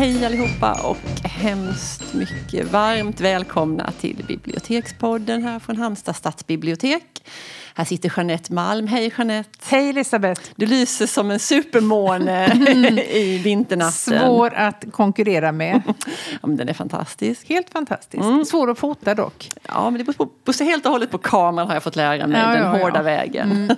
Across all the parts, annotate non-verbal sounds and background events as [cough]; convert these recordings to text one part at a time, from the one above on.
Hej allihopa och hemskt mycket varmt välkomna till Bibliotekspodden här från Halmstad stadsbibliotek. Här sitter Jeanette Malm. Hej Jeanette! Hej Elisabeth! Du lyser som en supermåne [laughs] [laughs] i vinternatten. Svår att konkurrera med. [laughs] ja, men den är fantastisk. Helt fantastisk. Mm. Svår att fota dock. Ja, men det beror helt och hållet på kameran har jag fått lära mig, ja, den ja, hårda ja. vägen. Mm.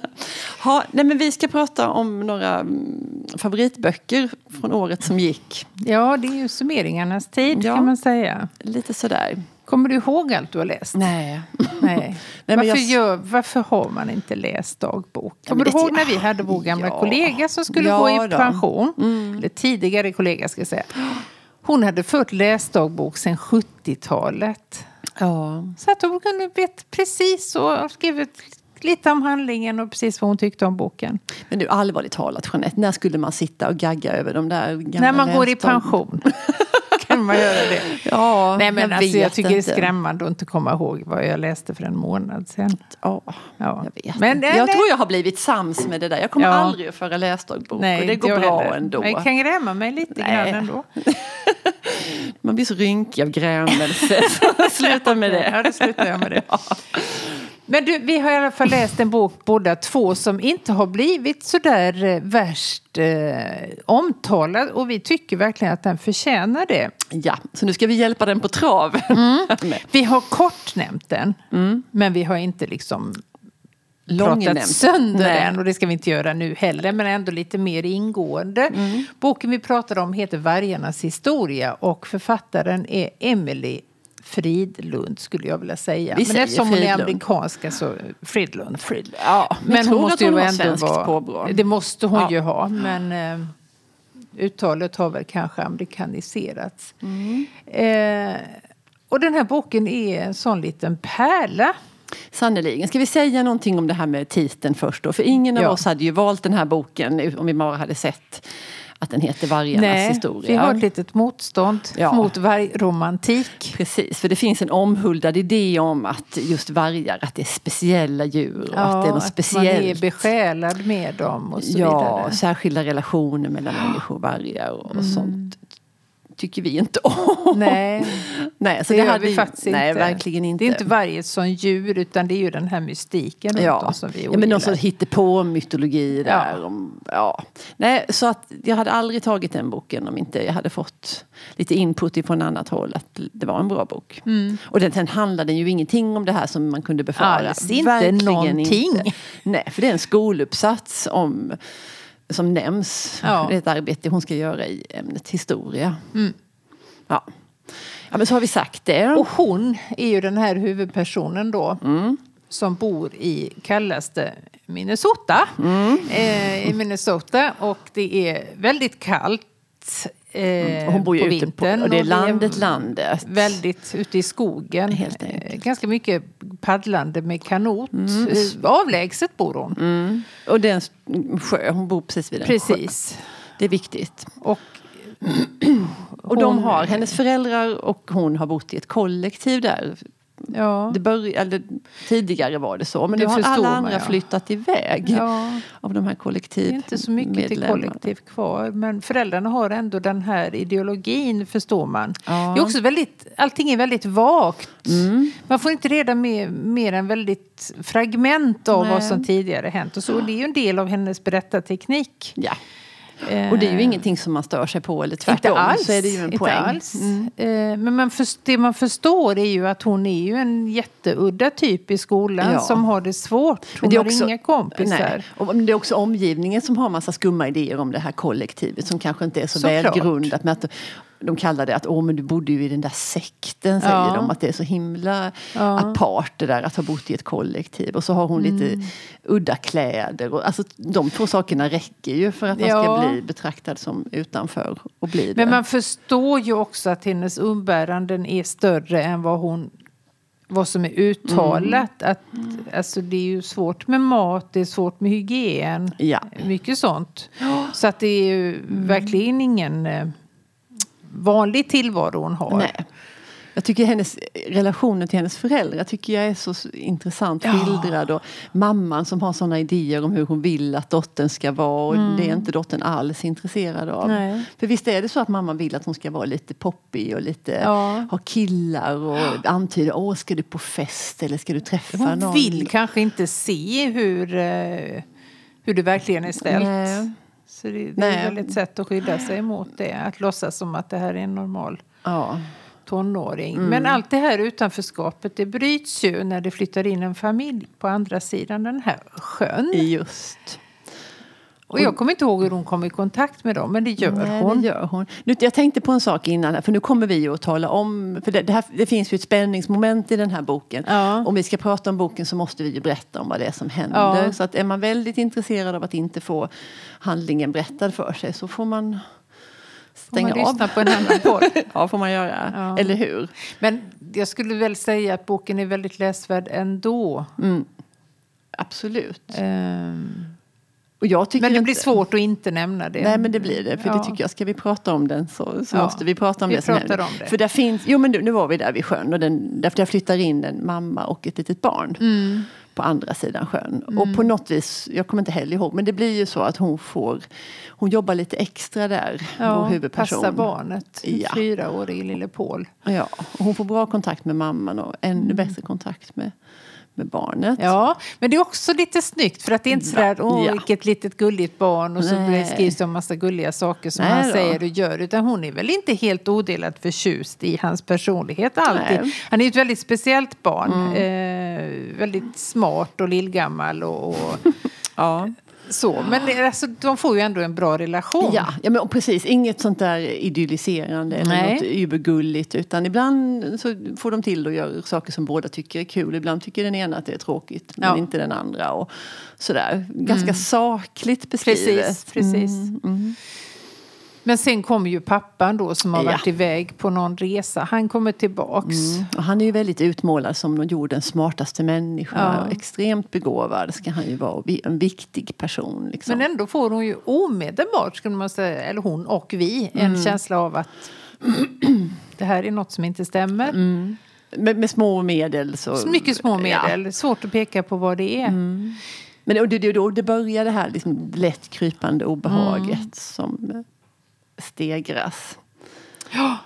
ha, nej, men vi ska prata om några mm, favoritböcker från året som gick. Ja, det är ju summeringarnas tid kan man säga. Lite sådär. Kommer du ihåg allt du har läst? Nej. [laughs] Nej. Nej varför, jag... gör, varför har man inte läst dagbok? Kommer ja, du ihåg när vi hade vår gamla ja. kollega som skulle ja, gå i pension? Mm. Eller tidigare kollega ska jag säga. Hon hade fört läsdagbok sedan 70-talet. Ja. Så att hon kunde vet precis och skrivit lite om handlingen och precis vad hon tyckte om boken. Men nu allvarligt talat Jeanette, när skulle man sitta och gagga över de där gamla När man går i pension. [laughs] kan man göra det? Ja, Nej, men jag, alltså, jag tycker inte. det är skrämmande att inte komma ihåg vad jag läste för en månad sedan. Ja, ja. jag vet men, Jag nej. tror jag har blivit sams med det där. Jag kommer ja. aldrig att föra läsdagbok nej, och det går bra heller. ändå. Men jag kan gräma mig lite nej. grann ändå. [laughs] man blir så rynkig av grämelse. [laughs] Sluta med det. Ja, det slutar jag med det. [laughs] Men du, vi har i alla fall läst en bok båda två som inte har blivit så där eh, värst eh, omtalad och vi tycker verkligen att den förtjänar det. Ja, så nu ska vi hjälpa den på trav. Mm. [laughs] vi har kort nämnt den, mm. men vi har inte liksom pratat sönder Nej. den och det ska vi inte göra nu heller men ändå lite mer ingående. Mm. Boken vi pratar om heter Vargarnas historia och författaren är Emily Fridlund skulle jag vilja säga. Vi men eftersom hon är amerikanska så Fridlund. Fridlund. Ja, men, hon måste ju ändå vara... Påbrå. Det måste hon ja. ju ha. Men eh, uttalet har väl kanske amerikaniserats. Mm. Eh, och den här boken är en sån liten pärla. Sannerligen. Ska vi säga någonting om det här med titeln först då? För ingen av ja. oss hade ju valt den här boken om vi bara hade sett att den heter Vargarnas Nej, historia. Vi har ett litet motstånd ja. mot vargromantik. Precis, för det finns en omhuldad idé om att just vargar, att det är speciella djur. Och ja, att det är något speciellt. man är besjälad med dem och så ja, vidare. Ja, särskilda relationer mellan människor och vargar och, och mm. sånt tycker vi inte om. Nej, nej så det, det gör vi faktiskt nej, inte. verkligen inte. Det är inte varje som djur utan det är ju den här mystiken ja. som vi Ja, men någon sorts hittepå-mytologi där. Ja. Om, ja. Nej, så att jag hade aldrig tagit den boken om inte jag hade fått lite input från annat håll att det var en bra bok. Mm. Och den, sen handlade ju ingenting om det här som man kunde befara. Alls inte Verkligen någonting. Inte. Nej, för det är en skoluppsats om som nämns. Ja. Det är ett arbete hon ska göra i ämnet historia. Mm. Ja. ja, men så har vi sagt det. Och hon är ju den här huvudpersonen då. Mm. Som bor i kallaste Minnesota. Mm. Eh, I Minnesota. Och det är väldigt kallt. Eh, hon bor ju ute på, och det är landet, landet. Väldigt ute i skogen. Helt eh, ganska mycket paddlande med kanot. Mm. Eh, avlägset bor hon. Mm. Och det är en sjö, hon bor precis vid en precis. sjö. Det är viktigt. Och, och de har, hennes föräldrar och hon har bott i ett kollektiv där Ja. Det började, eller, tidigare var det så, men nu har alla andra ja. flyttat iväg. Ja. Av de här kollektiv Det är inte så mycket till kollektiv kvar. Men föräldrarna har ändå den här ideologin, förstår man. Ja. Det är också väldigt, allting är väldigt vagt. Mm. Man får inte reda med mer än väldigt fragment av Nej. vad som tidigare hänt. Och så, och det är ju en del av hennes berättarteknik. Ja. Och det är ju ingenting som man stör sig på eller tvärtom. Inte alls. Så är det ju en inte poäng. Alls. Mm. Eh, men man för, det man förstår är ju att hon är ju en jätteudda typ i skolan ja. som har det svårt. Hon det är också, har inga kompisar. Nej. Och det är också omgivningen som har massa skumma idéer om det här kollektivet som kanske inte är så, så välgrundat. De kallar det att Åh, men du bodde ju i den där sekten, säger ja. de. Att det är så himla ja. apart det där att ha bott i ett kollektiv. Och så har hon mm. lite udda kläder. Och, alltså, de två sakerna räcker ju för att man ja. ska bli betraktad som utanför och bli det. Men man förstår ju också att hennes umbäranden är större än vad hon vad som är uttalat. Mm. Att, alltså, det är ju svårt med mat, det är svårt med hygien. Ja. Mycket sånt. Så att det är ju mm. verkligen ingen eh, vanlig tillvaro hon har. Nej. Jag tycker hennes relationen till hennes föräldrar tycker jag är så intressant skildrad. Ja. Och mamman som har sådana idéer om hur hon vill att dottern ska vara. Och mm. det är inte dottern alls intresserad av. Nej. För visst är det så att mamman vill att hon ska vara lite poppig och lite ja. ha killar och antyda åh ska du på fest eller ska du träffa hon någon? Hon vill kanske inte se hur, eh, hur det verkligen är ställt. Nej. Så det, det är väl ett sätt att skydda sig mot det. Att låtsas som att det här är en normal ja. tonåring. Mm. Men allt det här utanförskapet det bryts ju när det flyttar in en familj på andra sidan den här sjön. Just. Och jag kommer inte ihåg hur hon kom i kontakt med dem, men det gör Nej, hon. Det gör hon. Nu, jag tänkte på en sak innan, för nu kommer vi att tala om, för det, det, här, det finns ju ett spänningsmoment i den här boken. Ja. Om vi ska prata om boken så måste vi ju berätta om vad det är som händer. Ja. Så att är man väldigt intresserad av att inte få handlingen berättad för sig så får man stänga får man av. lyssna på en annan podd. [laughs] ja, får man göra. Ja. Eller hur? Men jag skulle väl säga att boken är väldigt läsvärd ändå. Mm. Absolut. Um. Men det inte... blir svårt att inte nämna det. Nej men det blir det. För ja. det tycker jag, ska vi prata om den så, så ja. måste vi prata om vi det. Pratar om det. För där finns, jo men nu, nu var vi där vid sjön och den, där, där flyttar in en mamma och ett litet barn. Mm. På andra sidan sjön. Mm. Och på något vis, jag kommer inte heller ihåg, men det blir ju så att hon får Hon jobbar lite extra där, ja, vår huvudperson. Passa barnet, ja. fyraårige lille Paul. Ja, och hon får bra kontakt med mamman och ännu mm. bättre kontakt med med barnet. Ja, men det är också lite snyggt för att det är inte sådär, åh ja. vilket litet gulligt barn och Nej. så skrivs det en massa gulliga saker som Nej han då. säger och gör. Utan hon är väl inte helt odelat förtjust i hans personlighet alltid. Nej. Han är ju ett väldigt speciellt barn. Mm. Eh, väldigt smart och lillgammal och, och [laughs] ja. Så, men alltså, de får ju ändå en bra relation. Ja, ja men precis. Inget sånt där idylliserande eller Nej. något übergulligt. Utan ibland så får de till att göra saker som båda tycker är kul. Ibland tycker den ena att det är tråkigt men ja. inte den andra. Och sådär. Ganska mm. sakligt beskrivet. Precis, precis. Mm, mm. Men sen kommer ju pappan då som har varit iväg på någon resa. Han kommer tillbaks. Mm. Och han är ju väldigt utmålad som jordens smartaste människa. Ja. Extremt begåvad ska han ju vara. En viktig person. Liksom. Men ändå får hon ju omedelbart, skulle man säga, eller hon och vi, en mm. känsla av att [clears throat] det här är något som inte stämmer. Mm. Med, med, små medel så... så mycket små medel. Ja. Svårt att peka på vad det är. Mm. Men det, det, då det börjar det här liksom lätt krypande obehaget mm. som stegras. Ja.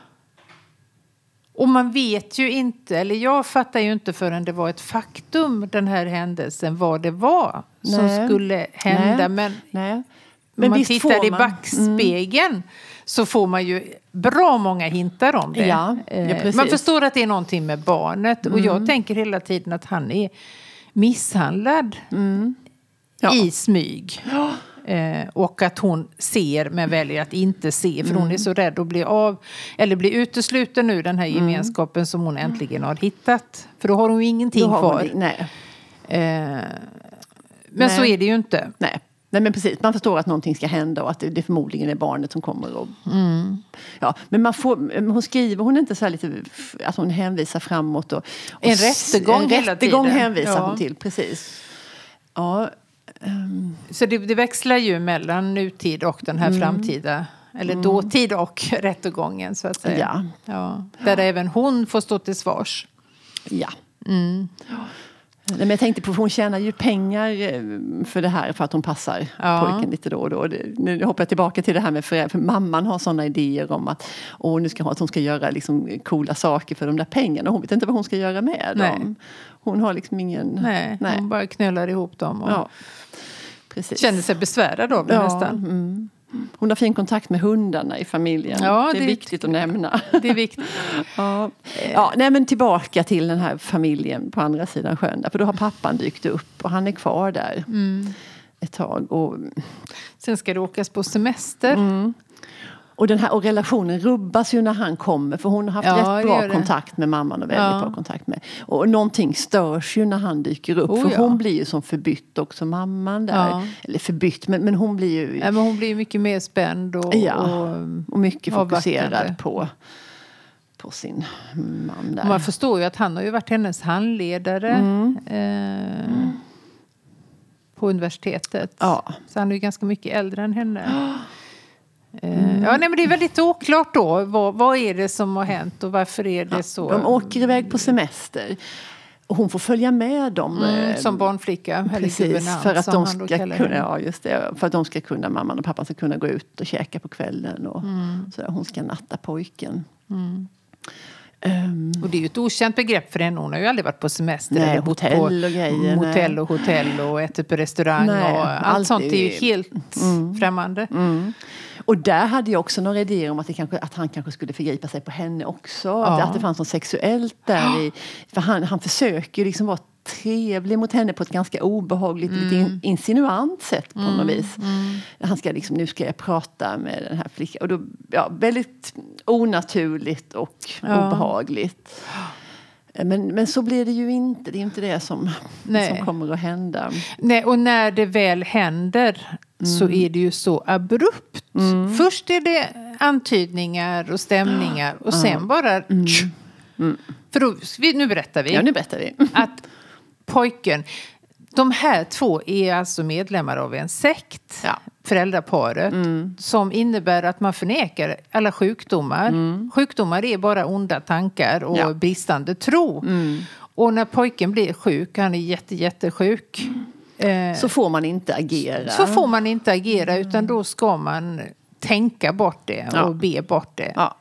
Och man vet ju inte, eller jag fattar ju inte förrän det var ett faktum, den här händelsen, vad det var Nej. som skulle hända. Nej. Men, Nej. men om man tittar i backspegeln mm. så får man ju bra många hintar om det. Ja, ja, eh, man förstår att det är någonting med barnet. Mm. Och jag tänker hela tiden att han är misshandlad mm. ja. i smyg. Eh, och att hon ser men väljer att inte se för mm. hon är så rädd att bli av eller bli utesluten ur den här mm. gemenskapen mm. som hon äntligen har hittat. För då har hon ju ingenting kvar. Hon, nej. Eh, men nej. så är det ju inte. Nej. Nej men precis, man förstår att någonting ska hända och att det, det förmodligen är barnet som kommer. Och, mm. ja, men man får, hon skriver hon inte så här lite att hon hänvisar framåt. Och, och en rättegång En rättegång hänvisar ja. hon till, precis. Ja, Um. Så det, det, växlar ju mellan nutid och den här mm. framtida eller mm. dåtid och [laughs] rättegången så att säga. Ja. Ja, där ja. även hon får stå till svars. Ja. Mm. Nej, men jag tänkte på, hon tjänar ju pengar eh, för det här för att hon passar ja. pojken lite då och då. Nu hoppar jag tillbaka till det här med föräldrar, för mamman har sådana idéer om att, åh, nu ska hon, att hon ska göra liksom coola saker för de där pengarna. Hon vet inte vad hon ska göra med nej. dem. Hon har liksom ingen... Nej, nej. hon bara knölar ihop dem. Och... Ja. Precis. Känner sig besvärad av det ja, nästan. Mm. Hon har fin kontakt med hundarna i familjen. Ja, det, är det viktigt att nämna. Det är viktigt. [laughs] ja. Ja, nej, men tillbaka till den här familjen på andra sidan sjön. För då har pappan dykt upp och han är kvar där mm. ett tag. Och... Sen ska det åkas på semester. Mm. Och, den här, och relationen rubbas ju när han kommer för hon har haft ja, rätt bra kontakt med mamman och väldigt ja. bra kontakt med. Och någonting störs ju när han dyker upp oh, för ja. hon blir ju som förbytt också mamman där. Eller förbytt men, men hon blir ju... Ja, men hon blir mycket mer spänd och, och, och mycket fokuserad på på sin man där. Man förstår ju att han har ju varit hennes handledare. Mm. Eh, mm. På universitetet. Så han är ju ganska mycket äldre än henne. [gasps] Mm. Ja, nej, men det är väldigt oklart då. Vad, vad är det som har hänt och varför är det så? De åker iväg på semester. Och hon får följa med dem. Mm, eh, som barnflicka. Precis, för att, de ska kunna, ja, just det, för att de ska kunna, mamman och pappan ska kunna gå ut och käka på kvällen. Och mm. så hon ska natta pojken. Mm. Um, och det är ju ett okänt begrepp för henne. Hon har ju aldrig varit på semester. Nej, eller hotell och grejer. Hotell och hotell och ätit på restaurang. Nej, och allt alltid. sånt är ju helt mm. främmande. Mm. Och där hade jag också några idéer om att, kanske, att han kanske skulle förgripa sig på henne också. Ja. Att, att det fanns något sexuellt där. I, för han, han försöker ju liksom vara trevlig mot henne på ett ganska obehagligt, mm. lite insinuant sätt på mm. något vis. Mm. Han ska liksom, nu ska jag prata med den här flickan. Och då, ja, väldigt onaturligt och ja. obehagligt. Men, men så blir det ju inte. Det är inte det som, som kommer att hända. Nej, och när det väl händer så mm. är det ju så abrupt. Mm. Först är det antydningar och stämningar och sen bara... Mm. mm. För då, nu berättar vi. Ja, nu berättar vi. [laughs] att pojken... De här två är alltså medlemmar av en sekt, ja. Föräldraparet, mm. som innebär att man förnekar alla sjukdomar. Mm. Sjukdomar är bara onda tankar och ja. bristande tro. Mm. Och när pojken blir sjuk, han är jätte, jättesjuk, eh, så får man inte agera. Så får man inte agera, utan då ska man tänka bort det och ja. be bort det. Ja.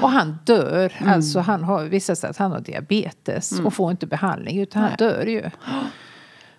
Och han dör. Mm. Alltså han har visat sig att han har diabetes mm. och får inte behandling utan Nej. han dör ju.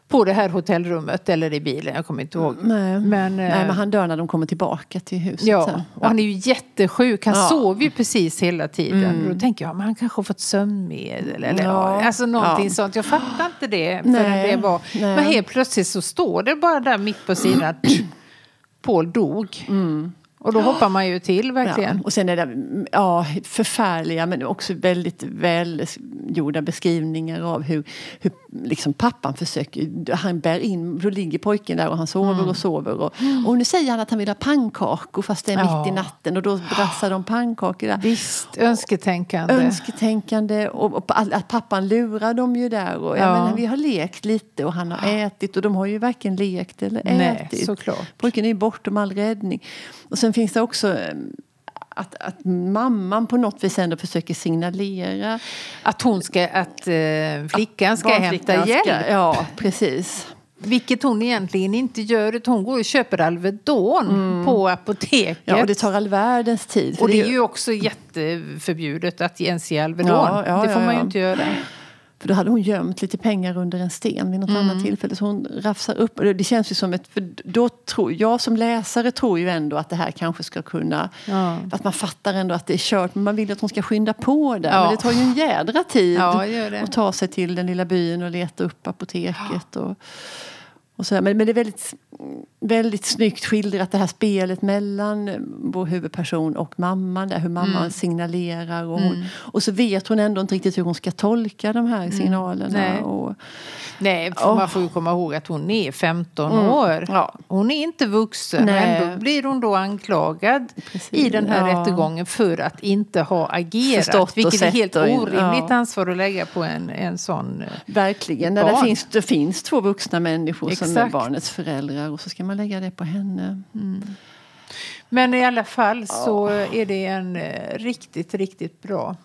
På det här hotellrummet eller i bilen, jag kommer inte ihåg. Nej. Men, Nej, men han dör när de kommer tillbaka till huset. Ja, sen. och han är ju jättesjuk. Han ja. sover ju precis hela tiden. Mm. Då tänker jag, men han kanske har fått sömnmedel eller ja. alltså någonting ja. sånt. Jag fattar inte det förrän det var. Nej. Men helt plötsligt så står det bara där mitt på sidan att [clears throat] Paul dog. Mm. Och då hoppar man ju till verkligen. Ja, och sen är det ja, förfärliga men också väldigt välgjorda beskrivningar av hur, hur liksom pappan försöker, han bär in, då ligger pojken där och han sover mm. och sover. Och, och nu säger han att han vill ha pannkakor fast det är ja. mitt i natten och då brassar de pannkakor där. Visst, önsketänkande. Önsketänkande och, och att pappan lurar dem ju där. Och, ja. menar, vi har lekt lite och han har ätit och de har ju varken lekt eller Nej, ätit. Såklart. Pojken är bortom all räddning. Och sen finns det också eh, att, att mamman på något vis ändå försöker signalera. Att hon ska, att eh, flickan ska hämta hjälp? Ska, ja, precis. Vilket hon egentligen inte gör. Hon går och köper Alvedon mm. på apoteket. Ja, och det tar all världens tid. Och det är ju också jätteförbjudet att ens ge Alvedon. Ja, ja, det får man ju inte göra. För då hade hon gömt lite pengar under en sten vid något mm. annat tillfälle. Så hon rafsar upp. Och det känns ju som ett... För då tror, jag som läsare tror ju ändå att det här kanske ska kunna... Ja. Att man fattar ändå att det är kört. Men man vill att hon ska skynda på det. Ja. Men det tar ju en jädra tid ja, att ta sig till den lilla byn och leta upp apoteket. Och, och så men, men det är väldigt, väldigt snyggt skildrat det här spelet mellan vår huvudperson och mamman. Där, hur mamman mm. signalerar. Och, hon, mm. och så vet hon ändå inte riktigt hur hon ska tolka de här mm. signalerna. Nej. Och, Nej, för oh. man får ju komma ihåg att hon är 15 mm. år. Ja. Hon är inte vuxen. Nej. Ändå blir hon då anklagad Precis. i den här ja. rättegången för att inte ha agerat. Förstått vilket är helt orimligt ja. ansvar att lägga på en, en sån eh, Verkligen. Barn. Där det, finns, det finns två vuxna människor Exakt. Som är barnets föräldrar och så ska man lägga det på henne. Mm. Men i alla fall så är det en eh, riktigt, riktigt bra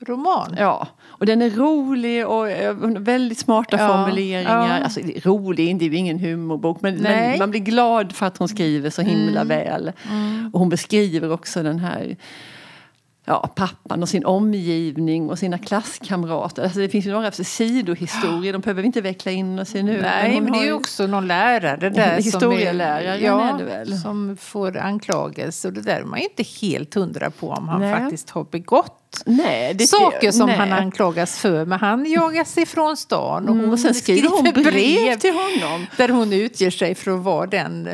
roman. Ja, och den är rolig och eh, väldigt smarta ja, formuleringar. Ja. Alltså rolig, det är ju ingen humorbok men, men, man blir glad för att hon skriver så himla mm. väl. Mm. Och hon beskriver också den här ja, pappan och sin omgivning och sina klasskamrater. Alltså det finns ju några sidohistorier, de behöver vi inte veckla in oss i nu. Nej, men, men det är ju också någon lärare [laughs] där. Historieläraren ja, är det väl. Som får anklagelse och det där är man ju inte helt hundra på om han nej. faktiskt har begått Nej, det, saker som nej. han anklagas för. Men han jagas ifrån stan och, hon och sen skriver hon brev, brev till honom. Där hon utger sig för att vara den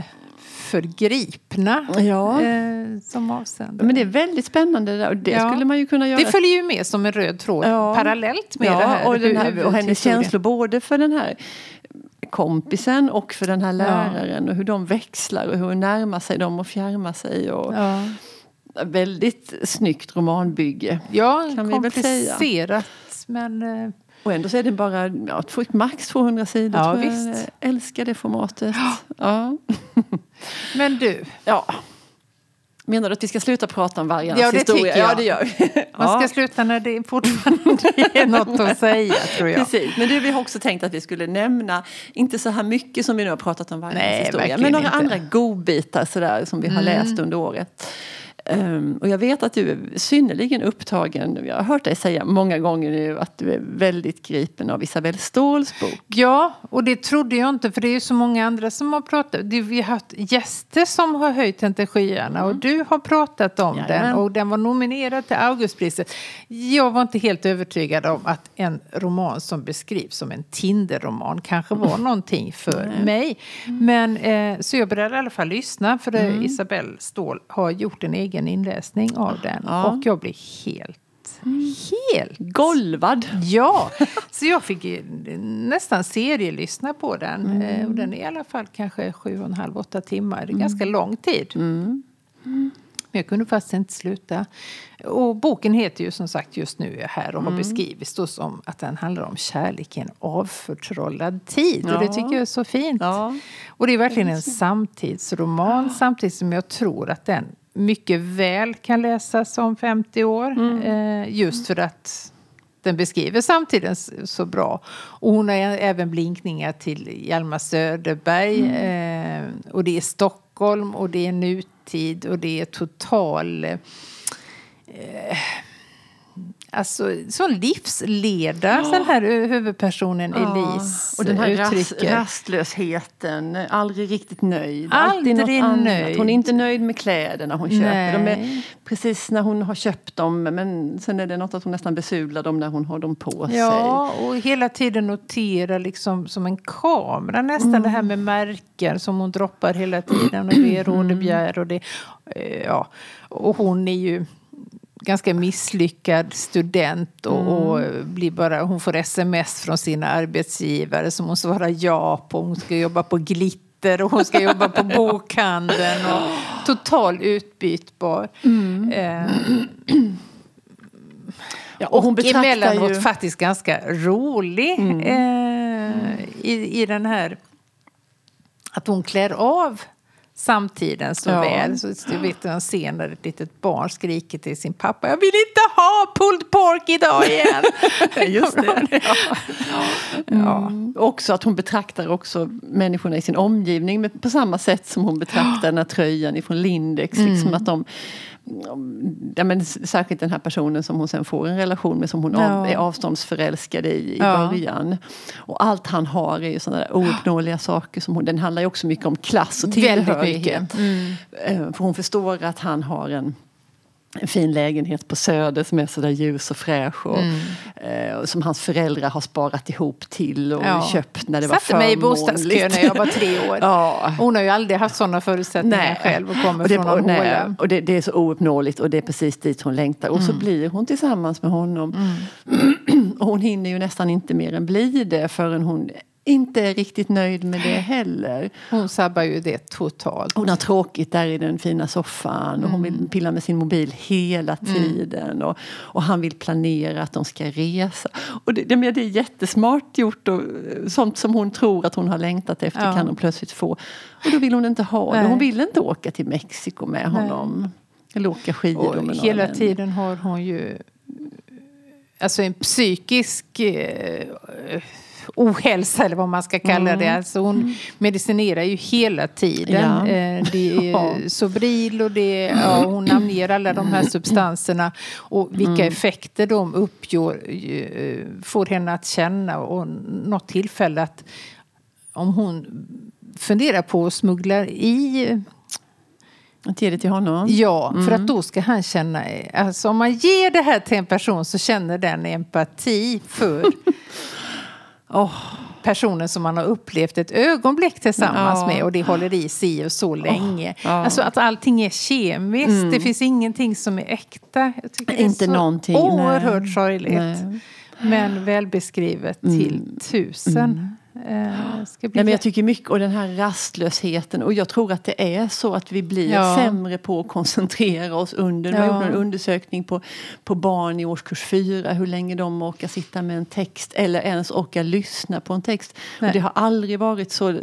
förgripna ja. eh, som avsändare. Men det är väldigt spännande där, och det ja. skulle man ju kunna göra. Det följer ju med som en röd tråd ja. parallellt med ja, det här. Och, den här, och hennes känslor både för den här kompisen och för den här läraren och hur de växlar och hur hon närmar sig dem och fjärmar sig. Och, Väldigt snyggt romanbygge. Ja, kan komplicerat men eh, och ändå så är det bara ja, max 200 sidor. Ja, visst. Jag älskar det formatet. Ja. Men du. Ja. Menar du att vi ska sluta prata om vargarnas ja, det historia? Tycker jag. Ja, det gör vi. [laughs] Man ska sluta när det fortfarande [laughs] är något att säga, tror jag. Precis, men du, vi har också tänkt att vi skulle nämna, inte så här mycket som vi nu har pratat om vargarnas Nej, historia, men några inte. andra godbitar sådär, som vi har mm. läst under året. Um, och jag vet att du är synnerligen upptagen. Jag har hört dig säga många gånger nu att du är väldigt gripen av Isabelle Ståhls bok. Ja, och det trodde jag inte för det är så många andra som har pratat. Vi har haft gäster som har höjt den till skyarna mm. och du har pratat om Jajamän. den och den var nominerad till Augustpriset. Jag var inte helt övertygad om att en roman som beskrivs som en Tinder-roman kanske var mm. någonting för mm. mig. Men eh, så jag började i alla fall lyssna för mm. Isabelle Ståhl har gjort en egen egen inläsning av den. Ja. Och jag blev helt Helt golvad. Ja, [laughs] så jag fick nästan serielyssna på den. Mm. Eh, och den är i alla fall kanske sju och en halv, åtta timmar. Det är mm. ganska lång tid. Mm. Men jag kunde faktiskt inte sluta. Och boken heter ju som sagt just nu är här och har mm. beskrivits då som att den handlar om kärlek i en avförtrollad tid. Ja. Och det tycker jag är så fint. Ja. Och det är verkligen en samtidsroman ja. samtidigt som jag tror att den mycket väl kan läsas om 50 år. Mm. Eh, just för att den beskriver samtiden så bra. Och hon har även blinkningar till Hjalmar Söderberg. Mm. Eh, och det är Stockholm och det är nutid och det är total... Eh, Alltså, sån livsleda, ja. den här huvudpersonen ja. Elise Och den här rast, rastlösheten, aldrig riktigt nöjd. Aldrig Alltid något nöjd. Annat. Hon är inte nöjd med kläderna hon köper. De är precis när hon har köpt dem, men sen är det något att hon nästan besudlar dem när hon har dem på sig. Ja, och hela tiden noterar liksom som en kamera nästan mm. det här med märken som hon droppar hela tiden. Och det är rådebjär och det... Eh, ja, och hon är ju ganska misslyckad student och, mm. och, blir bara, hon får sms från sina arbetsgivare som hon svarar ja på. Hon ska jobba på Glitter och hon ska jobba på [laughs] bokhandeln. Och total utbytbar. Mm. Eh, ja, och hon och emellanåt ju... faktiskt ganska rolig mm. eh, i, i den här att hon klär av samtiden så ja. väl. Så du vet en scen där ett litet barn skriker till sin pappa Jag vill inte ha pulled pork idag igen. [laughs] Just det. ja. [laughs] Ja. Mm. Också att hon betraktar också människorna i sin omgivning på samma sätt som hon betraktar den här tröjan ifrån Lindex. Liksom mm. Liksom att de ja, men särskilt den här personen som hon sen får en relation med som hon ja. är avståndsförälskad i i ja. början. Och allt han har är ju sådana där ouppnåeliga saker. Som hon, den handlar ju också mycket om klass och tillhörighet. Mm. Eh, för hon förstår att han har en en fin lägenhet på Söder som är sådär ljus och fräsch. Och, mm. eh, som hans föräldrar har sparat ihop till och ja. köpt när det Satte var förmånligt. mig i bostadskö när jag var tre år. [laughs] ja. Hon har ju aldrig haft sådana förutsättningar nej. själv och kommer och det, från nej, Och det, det, är så ouppnåeligt och det är precis dit hon längtar. Och mm. så blir hon tillsammans med honom. Mm. [clears throat] och hon hinner ju nästan inte mer än bli det förrän hon inte riktigt nöjd med det heller. Hon sabbar ju det totalt. Hon har tråkigt där i den fina soffan och hon vill mm. pilla med sin mobil hela mm. tiden. Mm. Och, och, han vill planera att de ska resa. Och det, det, det är jättesmart gjort och sånt som hon tror att hon har längtat efter ja. kan hon plötsligt få. Och då vill hon inte ha det. Hon vill inte åka till Mexiko med honom. Nej. Eller åka skidor och med Hela någon. tiden har hon ju alltså en psykisk eh, ohälsa eller vad man ska kalla det. Mm. Alltså hon medicinerar ju hela tiden. Ja. Eh, det är [laughs] Sobril och det ja, hon namnger alla de här substanserna. Och vilka mm. effekter de uppgör eh, får henne att känna. Och något tillfälle att om hon funderar på att smuggla i att ge det till honom? Ja, för mm. att då ska han känna... Alltså om man ger det här till en person så känner den empati för [laughs] oh, personen som man har upplevt ett ögonblick tillsammans ja. med och det håller i sig och så länge. Ja. Alltså att allting är kemiskt, mm. det finns ingenting som är äkta. Inte är någonting. Oerhört sorgligt. Nej. Men välbeskrivet mm. till tusen. Eh, [gasps] ska bli Nej, men jag tycker mycket, och den här rastlösheten. Och jag tror att det är så att vi blir ja. sämre på att koncentrera oss under. Ja. gjorde en undersökning på, på barn i årskurs fyra. Hur länge de orkar sitta med en text eller ens orkar lyssna på en text. Och det har aldrig varit så,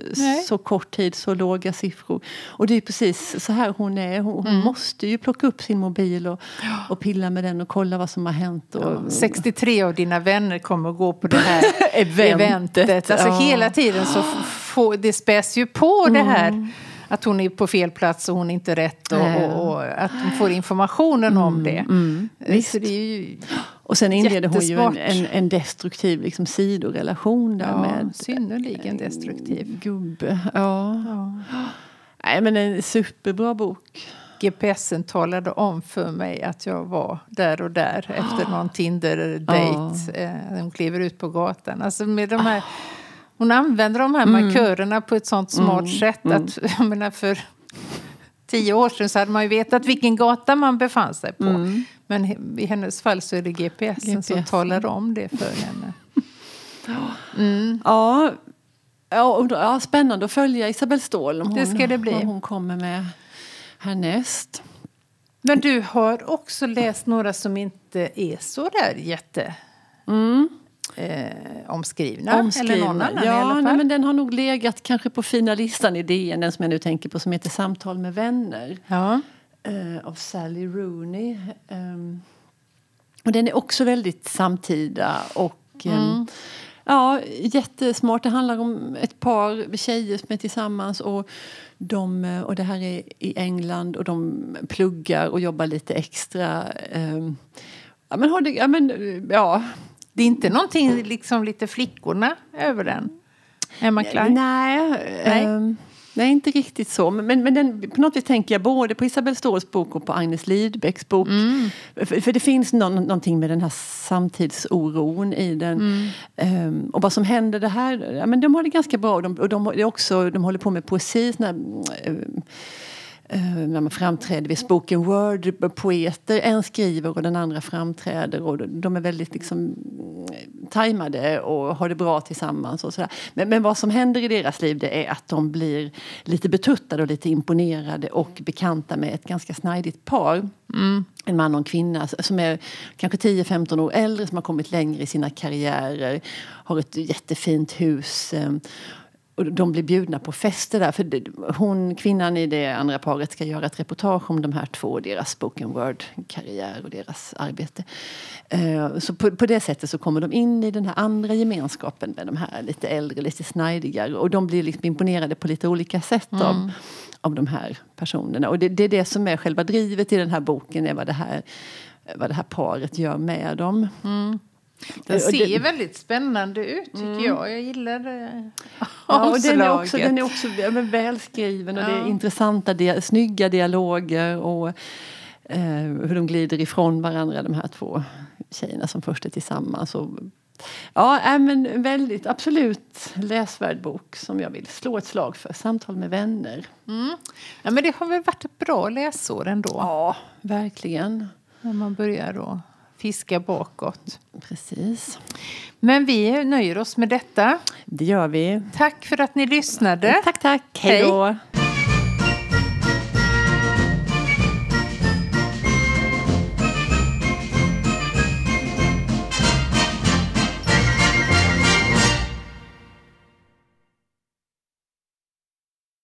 så kort tid, så låga siffror. Och det är precis så här hon är. Hon, mm. måste ju plocka upp sin mobil och, och pilla med den och kolla vad som har hänt. Och, ja, 63 av dina vänner kommer att gå på det här [laughs] eventet. Alltså hela tiden så får, det späs ju på mm. det här att hon är på fel plats och hon är inte rätt och, och, och att hon får informationen mm, om det. Mm, visst. Så det är ju och sen inleder hon ju en, en, en destruktiv liksom, sidorelation där ja, med... Synnerligen destruktiv. Gubbe, ja. ja. Nej men en superbra bok. GPSen talade om för mig att jag var där och där efter någon Tinder-date. Oh. Hon kliver ut på gatan. Alltså med de här, hon använder de här mm. markörerna på ett sånt smart mm. sätt. Mm. Att, jag menar för tio år sedan så hade man ju vetat vilken gata man befann sig på. Mm. Men i hennes fall så är det GPSen GPS. som talar om det för henne. [gasps] Mm. Ja, ja, ja, spännande att följa Isabelle Ståhl. Om hon, det ska det bli. Vad hon kommer med härnäst. Men du har också läst några som inte är så där jätte... Mm. Eh, omskrivna. omskrivna. Eller någon annan ja. Nej, men den har nog legat kanske på fina listan i DN, den som jag nu tänker på som heter Samtal med vänner. Ja. Eh, av Sally Rooney. Um, och den är också väldigt samtida och um, Ja, jättesmart. Det handlar om ett par tjejer som är tillsammans och, de, och det här är i England och de pluggar och jobbar lite extra. Um, ja, men har det, ja, men, ja. Det är inte någonting liksom lite flickorna över den? Emma Klein? Nej. Nej. Um, Nej, inte riktigt så. Men, men den, på något vis tänker jag både på Isabelle Ståhls bok och på Agnes Lidbecks bok. Mm. För, för, det finns någon, någonting med den här samtidsoron i den. Mm. Um, och vad som händer det här, ja, men de har det ganska bra. Och de, och de, också, de håller på med poesi. Såna, um, när man framträder vid spoken word-poeter. En skriver och den andra framträder. Och de är väldigt liksom, tajmade och har det bra tillsammans. Och sådär. Men, men vad som händer i deras liv det är att de blir lite betuttade och lite imponerade och bekanta med ett ganska snajdigt par. Mm. En man och en kvinna som är kanske 10-15 år äldre som har kommit längre i sina karriärer. Har ett jättefint hus. Och de blir bjudna på fester där. För hon, kvinnan i det andra paret ska göra ett reportage om de här två, deras spoken word-karriär och deras arbete. Uh, så på, på, det sättet så kommer de in i den här andra gemenskapen med de här lite äldre, lite snajdigare. Och de blir liksom imponerade på lite olika sätt mm. av, av de här personerna. Och det, det, är det som är själva drivet i den här boken, är vad det här, vad det här paret gör med dem. Mm. Den ser det, väldigt spännande ut tycker mm. jag. Jag gillar det. Ja, och den är också, den är också välskriven och ja. det är intressanta, dia, snygga dialoger och eh, hur de glider ifrån varandra de här två tjejerna som först är tillsammans. Och, ja, äh, men väldigt, absolut läsvärd bok som jag vill slå ett slag för. Samtal med vänner. Mm. Ja, men det har väl varit ett bra läsår ändå? Ja, verkligen. När man börjar då fiska bakåt. Precis. Men vi nöjer oss med detta. Det gör vi. Tack för att ni lyssnade. Tack, tack. Hej då.